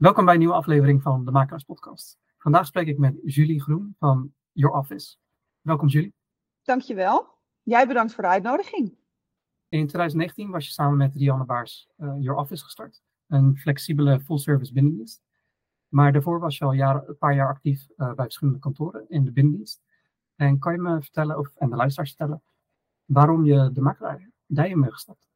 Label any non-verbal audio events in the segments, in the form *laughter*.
Welkom bij een nieuwe aflevering van de Makelaars Podcast. Vandaag spreek ik met Julie Groen van Your Office. Welkom Julie. Dankjewel. Jij bedankt voor de uitnodiging. In 2019 was je samen met Rianne Baars uh, Your Office gestart, een flexibele full-service binnendienst. Maar daarvoor was je al jaren, een paar jaar actief uh, bij verschillende kantoren in de binnendienst. En kan je me vertellen, of, en de luisteraars vertellen, waarom je de makelaar Dijen bent gestapt?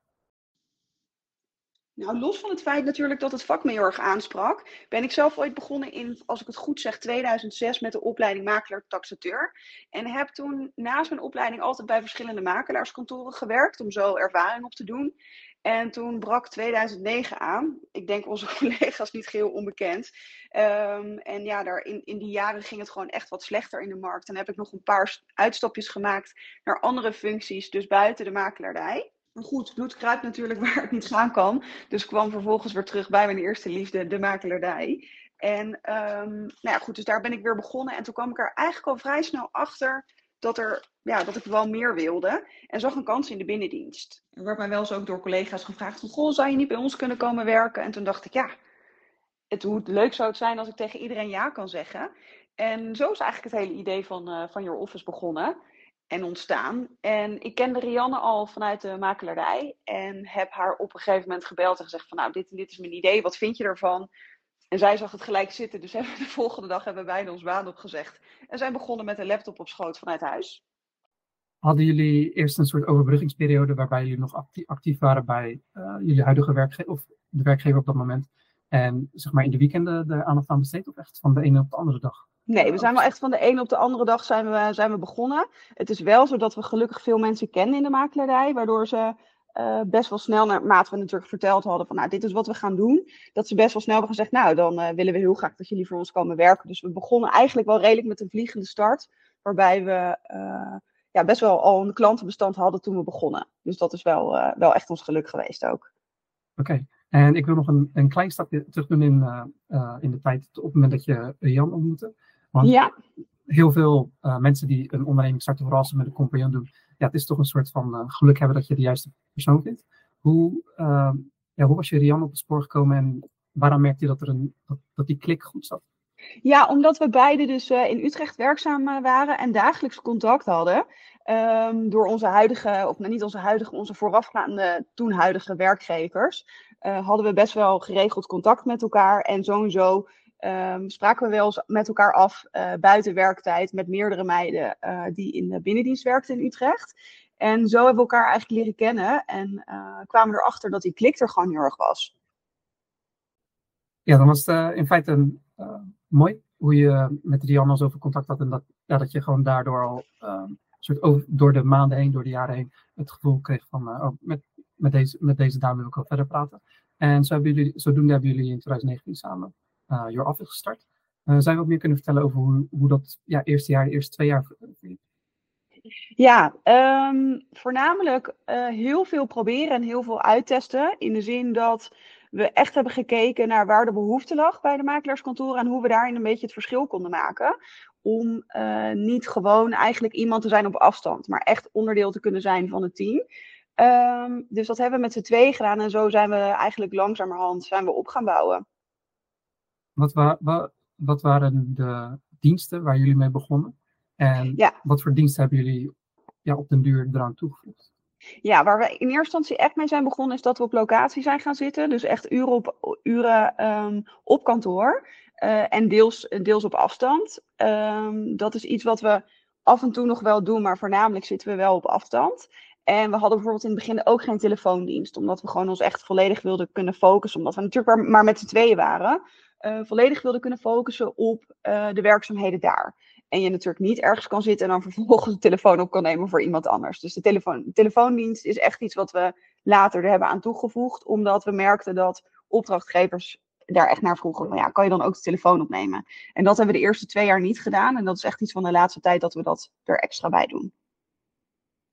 Nou, los van het feit natuurlijk dat het vak me heel erg aansprak, ben ik zelf ooit begonnen in, als ik het goed zeg, 2006 met de opleiding makelaar-taxateur. En heb toen naast mijn opleiding altijd bij verschillende makelaarskantoren gewerkt om zo ervaring op te doen. En toen brak 2009 aan. Ik denk onze *laughs* collega's niet geheel onbekend. Um, en ja, daar in, in die jaren ging het gewoon echt wat slechter in de markt. En heb ik nog een paar uitstapjes gemaakt naar andere functies, dus buiten de makelaardij. Maar goed, bloed kruipt natuurlijk *laughs* waar het niet gaan kan. Dus kwam vervolgens weer terug bij mijn eerste liefde, de makelaardij. En um, nou ja, goed, dus daar ben ik weer begonnen. En toen kwam ik er eigenlijk al vrij snel achter dat, er, ja, dat ik wel meer wilde. En zag een kans in de binnendienst. Er werd mij wel eens ook door collega's gevraagd van, goh, zou je niet bij ons kunnen komen werken? En toen dacht ik, ja, het, hoe leuk zou het zijn als ik tegen iedereen ja kan zeggen. En zo is eigenlijk het hele idee van, uh, van Your Office begonnen en ontstaan. En ik kende Rianne al vanuit de makelaarij en heb haar op een gegeven moment gebeld en gezegd van nou, dit, dit is mijn idee, wat vind je ervan? En zij zag het gelijk zitten, dus *laughs* hebben de volgende dag hebben wij ons baan opgezegd. En zijn begonnen met een laptop op schoot vanuit huis. Hadden jullie eerst een soort overbruggingsperiode waarbij jullie nog actief, waren bij uh, jullie huidige werkgever, of de werkgever op dat moment? En zeg maar in de weekenden de aandacht aan besteed of echt van de ene op de andere dag? Nee, we zijn wel echt van de ene op de andere dag zijn we, zijn we begonnen. Het is wel zo dat we gelukkig veel mensen kennen in de makelaarij, waardoor ze uh, best wel snel, naarmate we natuurlijk verteld hadden van nou, dit is wat we gaan doen, dat ze best wel snel hebben gezegd, nou, dan uh, willen we heel graag dat jullie voor ons komen werken. Dus we begonnen eigenlijk wel redelijk met een vliegende start, waarbij we uh, ja, best wel al een klantenbestand hadden toen we begonnen. Dus dat is wel, wel echt ons geluk geweest ook. Oké, okay. en ik wil nog een, een klein stapje terug doen in, in de tijd op het moment dat je Jan ontmoette. Want ja. heel veel uh, mensen die een onderneming starten, vooral als ze met een compagnon doen, ja, het is toch een soort van uh, geluk hebben dat je de juiste persoon vindt. Hoe, uh, ja, hoe was je Rian op het spoor gekomen en waarom merkte je dat, er een, dat, dat die klik goed zat? Ja, omdat we beide dus uh, in Utrecht werkzaam waren en dagelijks contact hadden. Um, door onze huidige, of nou, niet onze huidige, onze voorafgaande, toen huidige werkgevers. Uh, hadden we best wel geregeld contact met elkaar. En sowieso um, spraken we wel met elkaar af uh, buiten werktijd met meerdere meiden uh, die in de binnendienst werkten in Utrecht. En zo hebben we elkaar eigenlijk leren kennen en uh, kwamen erachter dat die klik er gewoon heel erg was. Ja, dan was het in feite mooi hoe je met Rianne zoveel contact had en dat, ja, dat je gewoon daardoor al soort over, door de maanden heen, door de jaren heen, het gevoel kreeg van oh, met, met, deze, met deze dame wil ik wel verder praten. En zo hebben jullie, zodoende hebben jullie in 2019 samen Your Office gestart. Uh, zou je wat meer kunnen vertellen over hoe, hoe dat ja, eerste jaar, de eerste twee jaar? Ja, um, voornamelijk uh, heel veel proberen en heel veel uittesten. In de zin dat we echt hebben gekeken naar waar de behoefte lag bij de makelaarskantoren en hoe we daarin een beetje het verschil konden maken. Om niet gewoon eigenlijk iemand te zijn op afstand, maar echt onderdeel te kunnen zijn van het team. Um, dus dat hebben we met z'n tweeën gedaan en zo zijn we eigenlijk langzamerhand zijn we op gaan bouwen. Wat, wa wa wat waren de diensten waar jullie mee begonnen? En ja. wat voor diensten hebben jullie ja, op den duur eraan toegevoegd? Ja, waar we in eerste instantie echt mee zijn begonnen, is dat we op locatie zijn gaan zitten. Dus echt uren op, uren, um, op kantoor. Uh, en deels, deels op afstand. Um, dat is iets wat we af en toe nog wel doen, maar voornamelijk zitten we wel op afstand. En we hadden bijvoorbeeld in het begin ook geen telefoondienst, omdat we gewoon ons echt volledig wilden kunnen focussen. Omdat we natuurlijk maar, maar met z'n tweeën waren uh, volledig wilde kunnen focussen op uh, de werkzaamheden daar. En je natuurlijk niet ergens kan zitten en dan vervolgens de telefoon op kan nemen voor iemand anders. Dus de, telefoon, telefoondienst is echt iets wat we later er hebben aan toegevoegd, omdat we merkten dat opdrachtgevers daar echt naar vroegen. Van, ja, kan je dan ook de telefoon opnemen? En dat hebben we de eerste twee jaar niet gedaan. En dat is echt iets van de laatste tijd dat we dat er extra bij doen.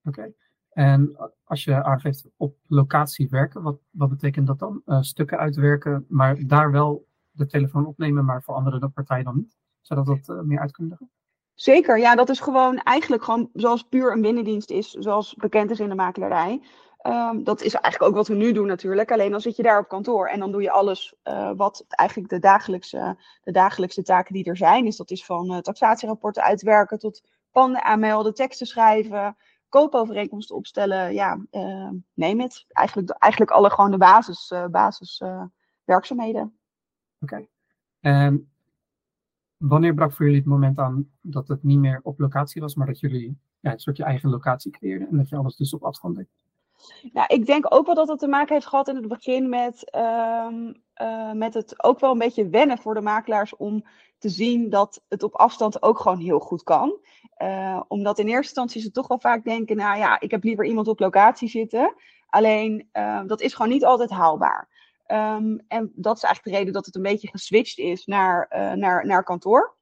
Oké. En als je aangeeft op locatie werken, wat, wat betekent dat dan? Uh, stukken uitwerken, maar daar wel de telefoon opnemen, maar voor andere partijen dan niet? Zou dat uh, meer uit kunnen leggen? Zeker, ja, dat is gewoon eigenlijk gewoon zoals puur een binnendienst is, zoals bekend is in de makelaarij. Ehm, dat is eigenlijk ook wat we nu doen natuurlijk. Alleen dan zit je daar op kantoor en dan doe je alles uh, wat eigenlijk de dagelijkse, de dagelijkse taken die er zijn. Dus dat is van uh, taxatierapporten uitwerken tot panden aanmelden, teksten schrijven, koopovereenkomsten opstellen. Ja, uh, neem het. Eigenlijk, eigenlijk alle gewoon de basis, basis Oké. En wanneer brak voor jullie het moment aan dat het niet meer op locatie was, maar dat jullie ja, een soort je eigen locatie creëerden en dat je alles dus op afstand deed? Nou, ik denk ook wel dat het te maken heeft gehad in het begin met, um, uh, met het ook wel een beetje wennen voor de makelaars om te zien dat het op afstand ook gewoon heel goed kan. Uh, omdat in eerste instantie ze toch wel vaak denken, nou ja, ik heb liever iemand op locatie zitten. Alleen uh, dat is gewoon niet altijd haalbaar. Um, en dat is eigenlijk de reden dat het een beetje geswitcht is naar, naar, naar kantoor.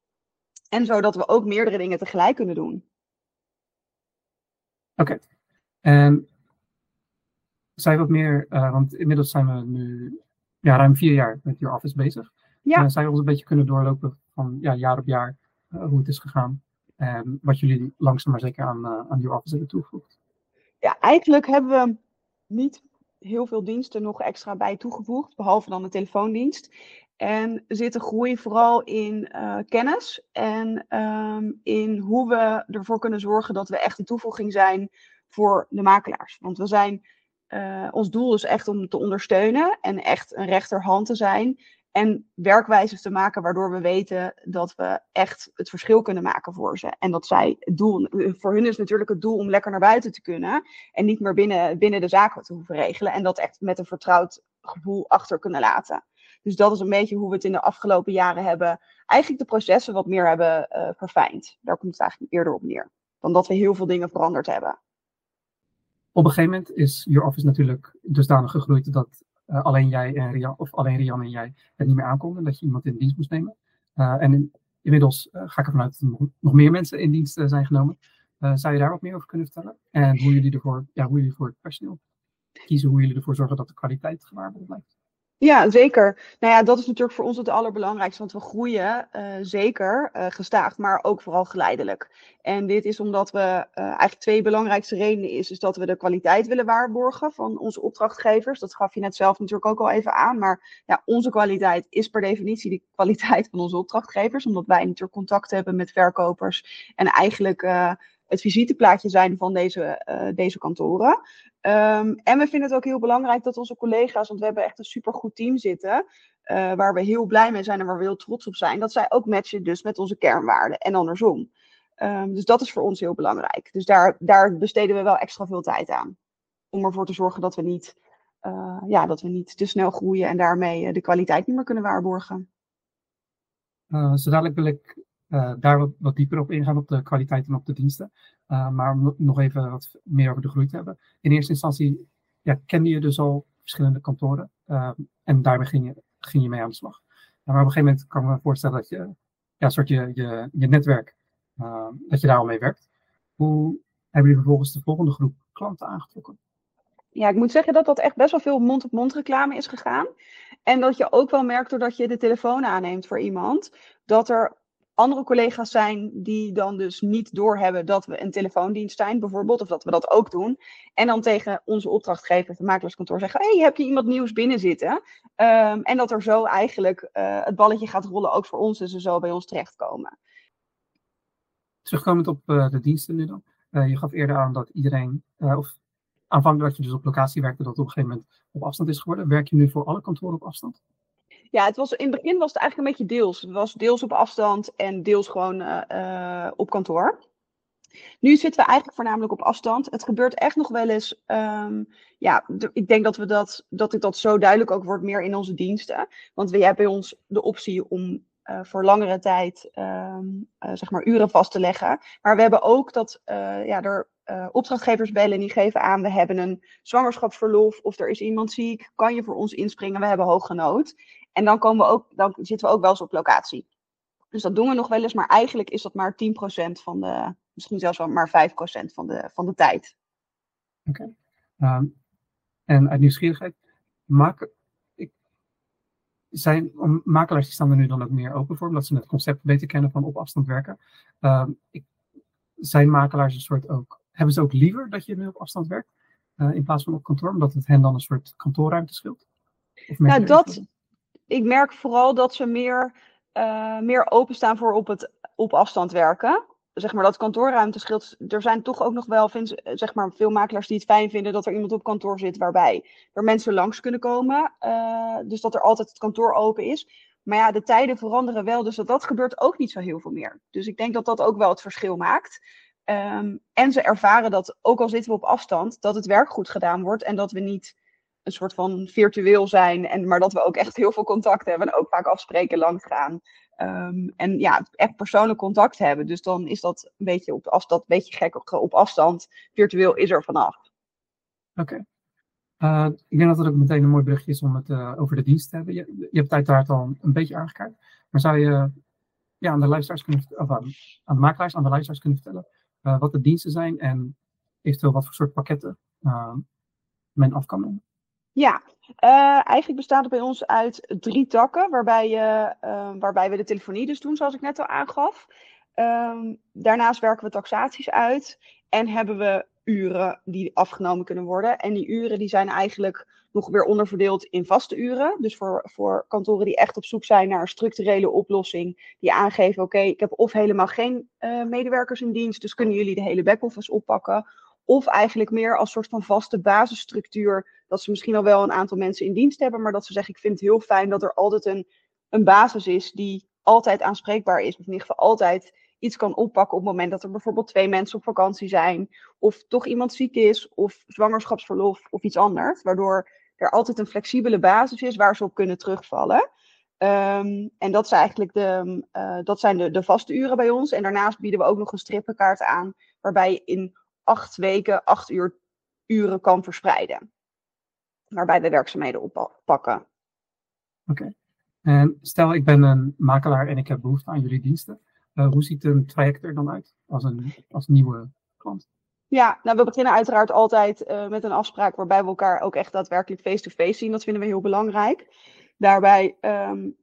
En zodat we ook meerdere dingen tegelijk kunnen doen. Oké. Okay. En zij wat meer, uh, want inmiddels zijn we nu ja, ruim vier jaar met Your Office bezig. Ja. Uh, zij ons een beetje kunnen doorlopen van ja, jaar op jaar uh, hoe het is gegaan. En wat jullie langzaam maar zeker aan, aan Your Office hebben toegevoegd. Ja, eigenlijk hebben we niet heel veel diensten nog extra bij toegevoegd, behalve dan de telefoondienst. En zit de groei vooral in uh, kennis en um, in hoe we ervoor kunnen zorgen dat we echt een toevoeging zijn voor de makelaars. Want we zijn uh, ons doel is echt om te ondersteunen en echt een rechterhand te zijn. En werkwijzes te maken waardoor we weten dat we echt het verschil kunnen maken voor ze. En dat zij het doel, voor hun is natuurlijk het doel om lekker naar buiten te kunnen. En niet meer binnen, binnen de zaken te hoeven regelen. En dat echt met een vertrouwd gevoel achter kunnen laten. Dus dat is een beetje hoe we het in de afgelopen jaren hebben. Eigenlijk de processen wat meer hebben uh, verfijnd. Daar komt het eigenlijk eerder op neer. Dan dat we heel veel dingen veranderd hebben op een gegeven moment is Your Office natuurlijk dusdanig gegroeid dat uh, alleen jij en Rian, of alleen Rian en jij het niet meer aankonden, dat je iemand in dienst moest nemen. Uh, en in, inmiddels ga ik ervan uit dat nog, nog meer mensen in dienst zijn genomen. zou je daar wat meer over kunnen vertellen? En hoe jullie ervoor, ja, hoe jullie voor het personeel kiezen, hoe jullie ervoor zorgen dat de kwaliteit gewaarborgd blijft? Ja, zeker. Nou ja, dat is natuurlijk voor ons het allerbelangrijkste, want we groeien uh, zeker uh, gestaag, maar ook vooral geleidelijk. En dit is omdat we uh, eigenlijk twee belangrijkste redenen is, is dat we de kwaliteit willen waarborgen van onze opdrachtgevers. Dat gaf je net zelf natuurlijk ook al even aan, maar ja, onze kwaliteit is per definitie de kwaliteit van onze opdrachtgevers, omdat wij natuurlijk contact hebben met verkopers en eigenlijk het visiteplaatje zijn van deze, uh, deze kantoren. Um, en we vinden het ook heel belangrijk dat onze collega's, want we hebben echt een supergoed team zitten, uh, waar we heel blij mee zijn en waar we heel trots op zijn, dat zij ook matchen dus met onze kernwaarden en andersom. Um, dus dat is voor ons heel belangrijk. Dus daar, daar besteden we wel extra veel tijd aan. Om ervoor te zorgen dat we niet, uh, ja, dat we niet te snel groeien en daarmee de kwaliteit niet meer kunnen waarborgen. Uh, dadelijk wil ik uh, daar wat, dieper op ingaan, op de kwaliteit en op de diensten. Uh, maar om nog even wat meer over de groei te hebben. In eerste instantie ja, kende je dus al verschillende kantoren. Uh, en daarmee ging je, ging je mee aan de slag. maar op een gegeven moment kan ik me voorstellen dat je, ja, soort je, je, je netwerk, dat je daar al mee werkt. Hoe hebben jullie vervolgens de volgende groep klanten aangetrokken? ja, ik moet zeggen dat dat echt best wel veel mond-op-mond reclame is gegaan. En dat je ook wel merkt doordat je de telefoon aanneemt voor iemand, dat er andere collega's zijn die dan dus niet doorhebben dat we een telefoondienst zijn, bijvoorbeeld, of dat we dat ook doen. En dan tegen onze opdrachtgever, het makelaarskantoor, zeggen: hey, heb je iemand nieuws binnen zitten? Um, en dat er zo eigenlijk uh, het balletje gaat rollen, ook voor ons, en ze zo bij ons terechtkomen. Terugkomend op uh, de diensten nu dan. Uh, je gaf eerder aan dat iedereen, of aanvankelijk dat je dus op locatie werkte, dat op een gegeven moment op afstand is geworden. Werk je nu voor alle kantoren op afstand? Ja, het was, in het begin was het eigenlijk een beetje deels. Het was deels op afstand en deels gewoon uh, uh, op kantoor. Nu zitten we eigenlijk voornamelijk op afstand. Het gebeurt echt nog wel eens. Um, ja, ik denk dat we dat, dat ik dat zo duidelijk ook wordt meer in onze diensten. Want we hebben bij ons de optie om uh, voor langere tijd um, zeg maar uren vast te leggen. Maar we hebben ook dat ja, er opdrachtgevers bellen en die geven aan: we hebben een zwangerschapsverlof of er is iemand ziek. Kan je voor ons inspringen? We hebben hooggenood. En dan, komen we ook, dan zitten we ook wel eens op locatie. Dus dat doen we nog wel eens, maar eigenlijk is dat maar 10% van de, misschien zelfs wel maar 5% van de, van de tijd. Oké. Okay. Um, en uit nieuwsgierigheid, maak, ik, zijn makelaars die staan er nu dan ook meer open voor, omdat ze het concept beter kennen van op afstand werken. Um, ik, zijn makelaars een soort ook, hebben ze ook liever dat je nu op afstand werkt? in plaats van op kantoor, omdat het hen dan een soort kantoorruimte scheelt? Nou, dat, ik merk vooral dat ze meer, meer openstaan voor op, het, op afstand werken zeg maar, dat kantoorruimte scheelt. Er zijn toch ook nog wel vind, zeg maar, veel makelaars die het fijn vinden dat er iemand op kantoor zit waarbij er mensen langs kunnen komen. Uh, dus dat er altijd het kantoor open is. Maar ja, de tijden veranderen wel, dus dat, dat gebeurt ook niet zo heel veel meer. Dus ik denk dat dat ook wel het verschil maakt. Um, en ze ervaren dat, ook al zitten we op afstand, dat het werk goed gedaan wordt en dat we niet een soort van virtueel zijn, en, maar dat we ook echt heel veel contact hebben en ook vaak afspreken langs gaan. Um, en ja, echt persoonlijk contact hebben. Dus dan is dat een beetje op afstand, een beetje gek op afstand. Virtueel is er vanaf. Oké. Uh, ik denk dat het ook meteen een mooi berichtje is om het uh, over de dienst te hebben. Je, hebt uiteraard al een beetje aangekaart. Maar zou je ja, aan de luisteraars kunnen of aan, de makelaars, aan de luisteraars kunnen vertellen uh, wat de diensten zijn en eventueel wat voor soort pakketten men af kan nemen? Ja, uh, eigenlijk bestaat het bij ons uit drie takken, waarbij, uh, waarbij we de telefonie dus doen, zoals ik net al aangaf. Um, daarnaast werken we taxaties uit en hebben we uren die afgenomen kunnen worden. En die uren die zijn eigenlijk nog weer onderverdeeld in vaste uren. Dus voor, voor kantoren die echt op zoek zijn naar een structurele oplossing, die aangeven: oké, ik heb of helemaal geen uh, medewerkers in dienst, dus kunnen jullie de hele back-office oppakken. Of eigenlijk meer als soort van vaste basisstructuur. Dat ze misschien al wel een aantal mensen in dienst hebben. Maar dat ze zeggen, ik vind het heel fijn dat er altijd een, een basis is die altijd aanspreekbaar is. Of in ieder geval altijd iets kan oppakken op het moment dat er bijvoorbeeld twee mensen op vakantie zijn. Of toch iemand ziek is. Of zwangerschapsverlof of iets anders. Waardoor er altijd een flexibele basis is waar ze op kunnen terugvallen. Um, en dat, is eigenlijk de, uh, dat zijn de, de vaste uren bij ons. En daarnaast bieden we ook nog een strippenkaart aan. Waarbij je in acht weken, acht uur, uren kan verspreiden. Waarbij we werkzaamheden oppakken. Oké. En stel ik ben een makelaar en ik heb behoefte aan jullie diensten. Uh, hoe ziet een traject er dan uit als een als nieuwe klant? Ja, nou we beginnen uiteraard altijd uh, met een afspraak waarbij we elkaar ook echt daadwerkelijk face-to-face -face zien. Dat vinden we heel belangrijk. Daarbij um,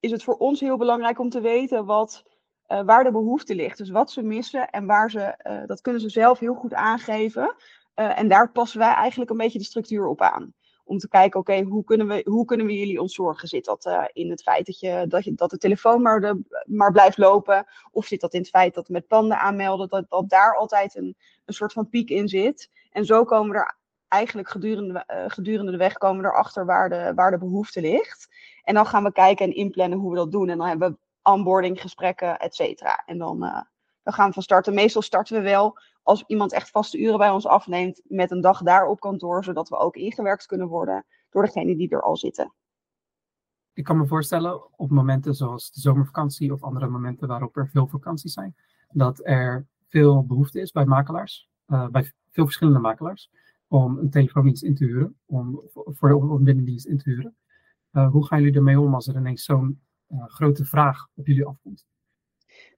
is het voor ons heel belangrijk om te weten wat uh, waar de behoefte ligt. Dus wat ze missen en waar ze, uh, dat kunnen ze zelf heel goed aangeven. En daar passen wij eigenlijk een beetje de structuur op aan. Om te kijken, oké, hoe, kunnen we, hoe kunnen we jullie ontzorgen? Zit dat in het feit dat, je, dat, je, dat de telefoon maar, de, maar blijft lopen? Of zit dat in het feit dat met panden aanmelden, dat, dat daar altijd een, een soort van piek in zit? En zo komen we er eigenlijk gedurende, gedurende de weg komen we erachter waar de, waar de behoefte ligt. En dan gaan we kijken en inplannen hoe we dat doen. En dan hebben we onboarding gesprekken, et cetera. En dan, uh, dan gaan we van starten. Meestal starten we wel als iemand echt vaste uren bij ons afneemt met een dag daar op kantoor, zodat we ook ingewerkt kunnen worden door degene die er al zitten. Ik kan me voorstellen op momenten zoals de zomervakantie of andere momenten waarop er veel vakanties zijn, dat er veel behoefte is bij makelaars, uh, bij veel verschillende makelaars, om een telefoondienst in te huren, om voor een binnendienst in te huren. Uh, hoe gaan jullie ermee om als er ineens zo'n uh, grote vraag op jullie afkomt?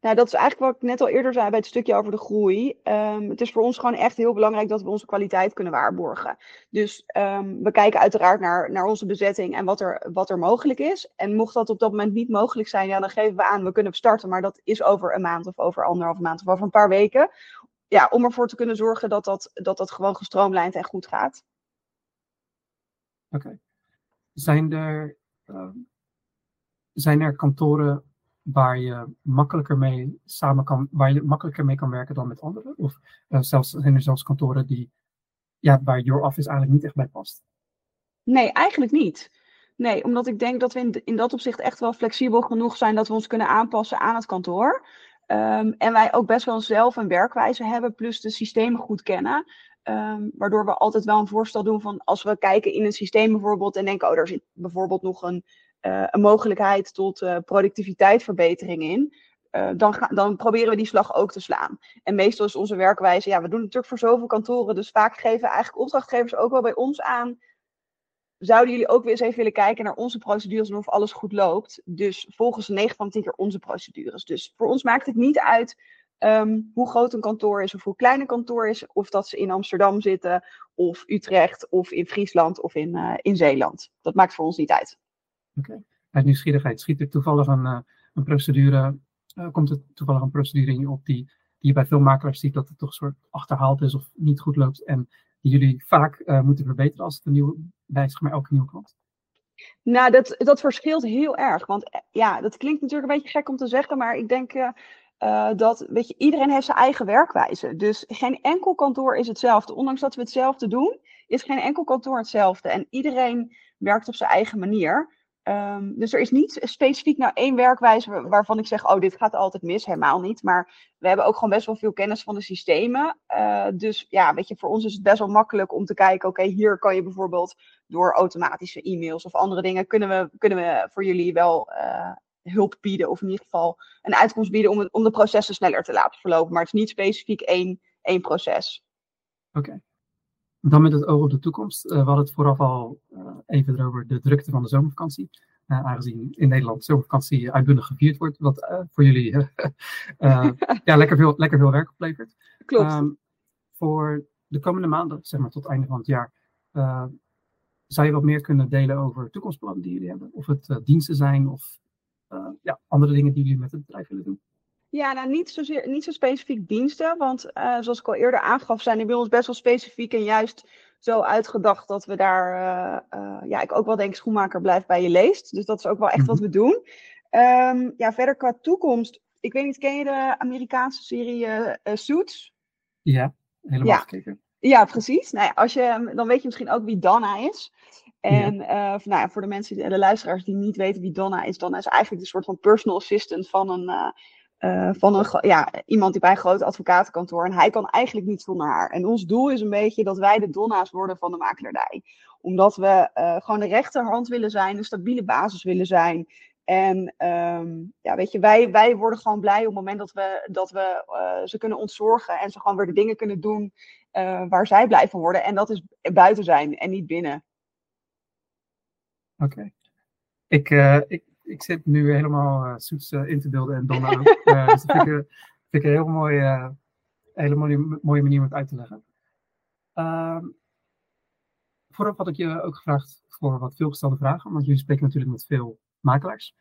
Nou, dat is eigenlijk wat ik net al eerder zei bij het stukje over de groei. Um, het is voor ons gewoon echt heel belangrijk dat we onze kwaliteit kunnen waarborgen. Dus um, we kijken uiteraard naar, naar onze bezetting en wat er, wat er mogelijk is. En mocht dat op dat moment niet mogelijk zijn, ja, dan geven we aan, we kunnen starten. Maar dat is over een maand of over anderhalve maand of over een paar weken. Ja, om ervoor te kunnen zorgen dat dat, dat, dat gewoon gestroomlijnd en goed gaat. Oké. Zijn er uh, zijn er kantoren waar je makkelijker mee samen kan, waar je makkelijker mee kan werken dan met anderen? Of uh, zelfs, zijn er zelfs kantoren die, ja, waar Your Office eigenlijk niet echt bij past? Nee, eigenlijk niet. Nee, omdat ik denk dat we in, in dat opzicht echt wel flexibel genoeg zijn dat we ons kunnen aanpassen aan het kantoor. Um, en wij ook best wel zelf een werkwijze hebben, plus de systemen goed kennen. Um, waardoor we altijd wel een voorstel doen van als we kijken in een systeem bijvoorbeeld en denken, oh, daar zit bijvoorbeeld nog een een mogelijkheid tot uh, productiviteitsverbetering in. Uh, dan, dan proberen we die slag ook te slaan. En meestal is onze werkwijze, ja, we doen het natuurlijk voor zoveel kantoren, dus vaak geven eigenlijk opdrachtgevers ook wel bij ons aan. Zouden jullie ook weer eens even willen kijken naar onze procedures en of alles goed loopt? Dus volgen ze 9 van 10 keer onze procedures. Dus voor ons maakt het niet uit um, hoe groot een kantoor is of hoe klein een kantoor is. Of dat ze in Amsterdam zitten, of Utrecht, of in Friesland, of in, in Zeeland. Dat maakt voor ons niet uit. Okay. Uit nieuwsgierigheid schiet er toevallig een, uh, een procedure, uh, komt er toevallig een procedure in je op die, die je bij makelaars ziet dat het toch een soort achterhaald is of niet goed loopt. En die jullie vaak moeten verbeteren als het een nieuwe, bij zeg maar, elke nieuwe klant? Nou, dat, dat verschilt heel erg. Want ja, dat klinkt natuurlijk een beetje gek om te zeggen, maar ik denk dat, weet je, iedereen heeft zijn eigen werkwijze. Dus geen enkel kantoor is hetzelfde. Ondanks dat we hetzelfde doen, is geen enkel kantoor hetzelfde. En iedereen werkt op zijn eigen manier. Um, dus er is niet specifiek nou één werkwijze waarvan ik zeg, oh, dit gaat altijd mis. Helemaal niet. Maar we hebben ook gewoon best wel veel kennis van de systemen. Uh, dus ja, weet je, voor ons is het best wel makkelijk om te kijken, oké, hier kan je bijvoorbeeld door automatische e-mails of andere dingen, kunnen we, kunnen we voor jullie wel uh, hulp bieden. Of in ieder geval een uitkomst bieden om, om de processen sneller te laten verlopen. Maar het is niet specifiek één, één proces. Oké. Dan met het oog op de toekomst. Uh, we hadden het vooraf al uh, even over de drukte van de zomervakantie. Uh, aangezien in Nederland zomervakantie uitbundig gevierd wordt, wat voor jullie *laughs* ja, lekker, veel, lekker veel werk oplevert. Klopt. Um, voor de komende maanden, zeg maar tot het einde van het jaar, zou je wat meer kunnen delen over toekomstplannen die jullie hebben? Of het diensten zijn of ja, andere dingen die jullie met het bedrijf willen doen? Ja, nou niet, zozeer, niet zo specifiek diensten. Want uh, zoals ik al eerder aangaf, zijn die bij ons best wel specifiek en juist zo uitgedacht dat we daar, uh, uh, ja, ik ook wel denk schoenmaker blijft bij je leest. Dus dat is ook wel echt wat mhm. we doen. Um, ja, verder qua toekomst. Ik weet niet, ken je de Amerikaanse serie Suits? Ja, helemaal ja. gekeken. Ja, precies. Nou ja, als je, dan weet je misschien ook wie Donna is. En ja. nou ja, voor de mensen, de luisteraars die niet weten wie Donna is, Donna is eigenlijk een soort van personal assistant van een uh, van een, ja, iemand die bij een groot advocatenkantoor. En hij kan eigenlijk niet zonder haar. En ons doel is een beetje dat wij de donna's worden van de makelaardij. Omdat we uh, gewoon de rechterhand willen zijn, een stabiele basis willen zijn. En um, ja, weet je, wij, wij worden gewoon blij op het moment dat we, dat we uh, ze kunnen ontzorgen. En ze gewoon weer de dingen kunnen doen waar zij blij van worden. En dat is buiten zijn en niet binnen. Oké. Ik, ik zit nu helemaal uh, in te beelden en Donna ook. Uh, dus dat vind ik, een heel mooi, hele mooie, mooie manier om het uit te leggen. Uh, vooraf had ik je ook gevraagd voor wat veelgestelde vragen, want jullie spreken natuurlijk met veel makelaars.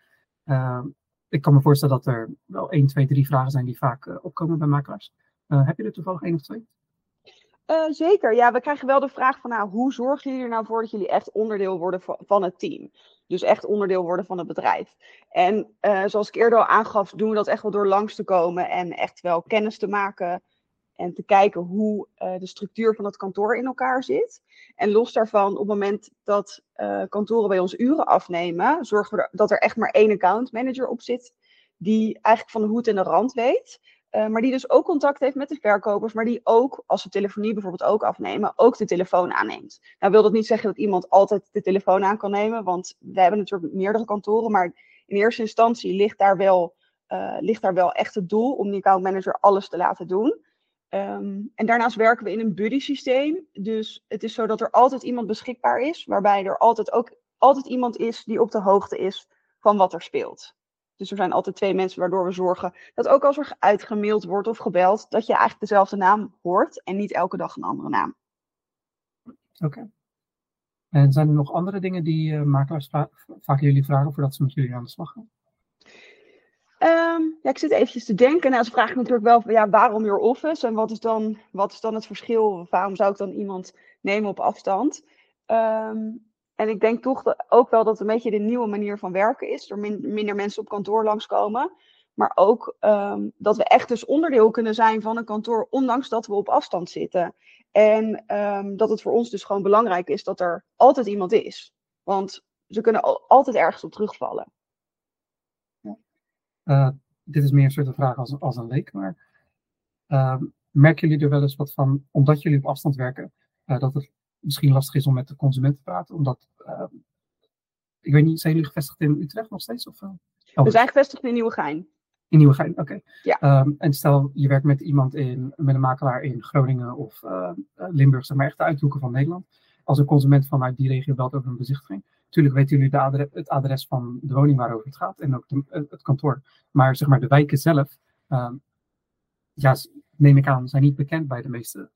Ehm, ik kan me voorstellen dat er wel 1, 2, 3 vragen zijn die vaak opkomen bij makelaars. heb je er toevallig één of twee? Uh, zeker, ja. We krijgen wel de vraag van, nou, hoe zorgen jullie er nou voor dat jullie echt onderdeel worden van het team? Dus echt onderdeel worden van het bedrijf. En uh, zoals ik eerder al aangaf, doen we dat echt wel door langs te komen en echt wel kennis te maken en te kijken hoe uh, de structuur van het kantoor in elkaar zit. En los daarvan, op het moment dat kantoren bij ons uren afnemen, zorgen we dat er echt maar één account manager op zit, die eigenlijk van de hoed en de rand weet. Uh, maar die dus ook contact heeft met de verkopers, maar die ook, als ze telefonie bijvoorbeeld ook afnemen, ook de telefoon aanneemt. Nou wil dat niet zeggen dat iemand altijd de telefoon aan kan nemen, want we hebben natuurlijk meerdere kantoren, maar in eerste instantie ligt daar wel, uh, ligt daar wel echt het doel om die accountmanager alles te laten doen. Um, en daarnaast werken we in een buddy systeem. Dus het is zo dat er altijd iemand beschikbaar is, waarbij er altijd ook altijd iemand is die op de hoogte is van wat er speelt. Dus er zijn altijd twee mensen waardoor we zorgen dat ook als er uitgemaild wordt of gebeld, dat je eigenlijk dezelfde naam hoort en niet elke dag een andere naam. Oké. En zijn er nog andere dingen die uh, makelaars vaak jullie vragen voordat ze met jullie aan de slag gaan? Um, ja, ik zit eventjes te denken. Nou, ze vragen natuurlijk wel, ja, waarom your office? En wat is dan, wat is dan het verschil? Waarom zou ik dan iemand nemen op afstand? Um, en ik denk toch ook wel dat een beetje de nieuwe manier van werken is. Er minder mensen op kantoor langskomen. Maar ook um, dat we echt dus onderdeel kunnen zijn van een kantoor, ondanks dat we op afstand zitten. En um, dat het voor ons dus gewoon belangrijk is dat er altijd iemand is. Want ze kunnen altijd ergens op terugvallen. Ja. Uh, dit is meer een soort vraag als, als een leek, maar uh, merken jullie er wel eens wat van, omdat jullie op afstand werken, uh, dat het misschien lastig is om met de consument te praten. Omdat, uh, ik weet niet, zijn jullie gevestigd in Utrecht nog steeds? Of, uh, We zijn gevestigd in Nieuwegein. In Nieuwegein, oké. Okay. Ja. Um, en stel, je werkt met iemand in, met een makelaar in Groningen of uh, Limburg, zeg maar echt de uithoeken van Nederland. Als een consument vanuit die regio belt over een bezichtiging. Natuurlijk weten jullie de adres, het adres van de woning waarover het gaat en ook de, het kantoor. Maar zeg maar de wijken zelf, um, ja, neem ik aan, zijn niet bekend bij de meeste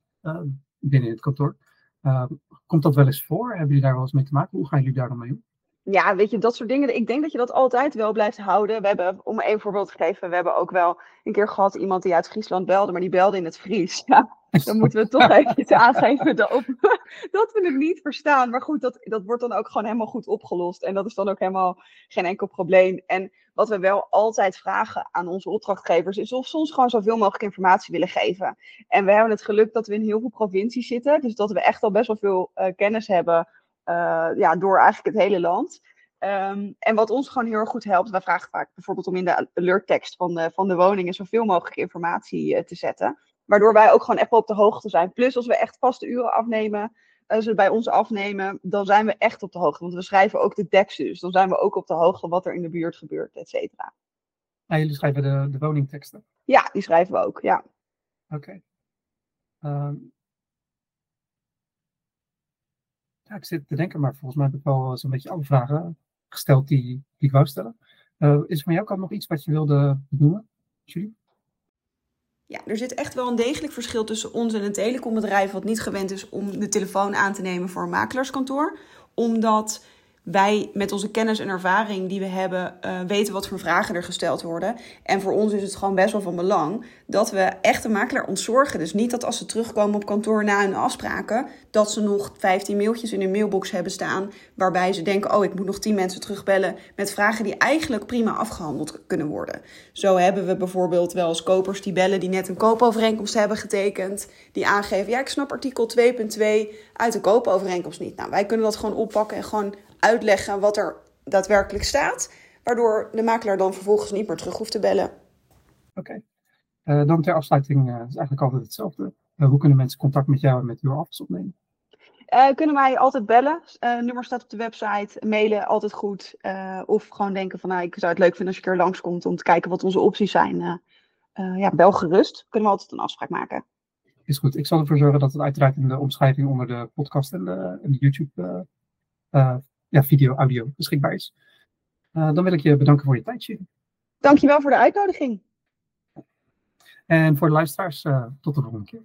binnen het kantoor. Uh, komt dat wel eens voor? Hebben jullie daar wel eens mee te maken? Hoe gaan jullie daar dan mee om? Ja, weet je, dat soort dingen. Ik denk dat je dat altijd wel blijft houden. We hebben, om één voorbeeld te geven, we hebben ook wel een keer gehad iemand die uit Friesland belde, maar die belde in het Fries. *laughs* Ja. *laughs* Dan moeten we toch *laughs* even aangeven dat, *laughs* dat we het niet verstaan. Maar goed, dat, dat wordt dan ook gewoon helemaal goed opgelost. En dat is dan ook helemaal geen enkel probleem. En wat we wel altijd vragen aan onze opdrachtgevers is of ze ons gewoon zoveel mogelijk informatie willen geven. En we hebben het geluk dat we in heel veel provincies zitten. Dus dat we echt al best wel veel uh, kennis hebben uh, ja, door eigenlijk het hele land. Um, en wat ons gewoon heel erg goed helpt, wij vragen vaak bijvoorbeeld om in de alerttekst van de, van de woningen zoveel mogelijk informatie uh, te zetten. Waardoor wij ook gewoon echt wel op de hoogte zijn. Plus als we echt vaste uren afnemen, als ze bij ons afnemen, dan zijn we echt op de hoogte. Want we schrijven ook de teksten, dus dan zijn we ook op de hoogte wat er in de buurt gebeurt, et cetera. Jullie schrijven de, de woningteksten? Ja, die schrijven we ook, ja. Oké. Okay. Um, ja, ik zit te denken, maar volgens mij heb ik wel zo'n beetje alle vragen gesteld die, die ik wou stellen. Uh, is van jouw kant nog iets wat je wilde benoemen, Julie? Ja, er zit echt wel een degelijk verschil tussen ons en een telecombedrijf wat niet gewend is om de telefoon aan te nemen voor een makelaarskantoor. Omdat wij met onze kennis en ervaring die we hebben, uh, weten wat voor vragen er gesteld worden. En voor ons is het gewoon best wel van belang dat we echt de makelaar ontzorgen. Dus niet dat als ze terugkomen op kantoor na hun afspraken, dat ze nog 15 mailtjes in hun mailbox hebben staan. Waarbij ze denken: oh, ik moet nog 10 mensen terugbellen met vragen die eigenlijk prima afgehandeld kunnen worden. Zo hebben we bijvoorbeeld wel eens kopers die bellen die net een koopovereenkomst hebben getekend. Die aangeven: ja, ik snap artikel 2.2 uit de koopovereenkomst niet. Nou, wij kunnen dat gewoon oppakken en gewoon uitleggen wat er daadwerkelijk staat. Waardoor de makelaar dan vervolgens niet meer terug hoeft te bellen. Oké. Okay. Uh, dan ter afsluiting uh, is eigenlijk altijd hetzelfde. Uh, hoe kunnen mensen contact met jou en met uw office opnemen? kunnen wij altijd bellen. nummer staat op de website. Mailen altijd goed. of gewoon denken van nou, ik zou het leuk vinden als je een keer langskomt om te kijken wat onze opties zijn. ja, bel gerust. Kunnen we altijd een afspraak maken. Is goed. Ik zal ervoor zorgen dat het uiteraard in de omschrijving onder de podcast en de, en de YouTube ja, video, audio beschikbaar is. Uh, dan wil ik je bedanken voor je tijdje. Dankjewel voor de uitnodiging. En voor de luisteraars, uh, tot de volgende keer.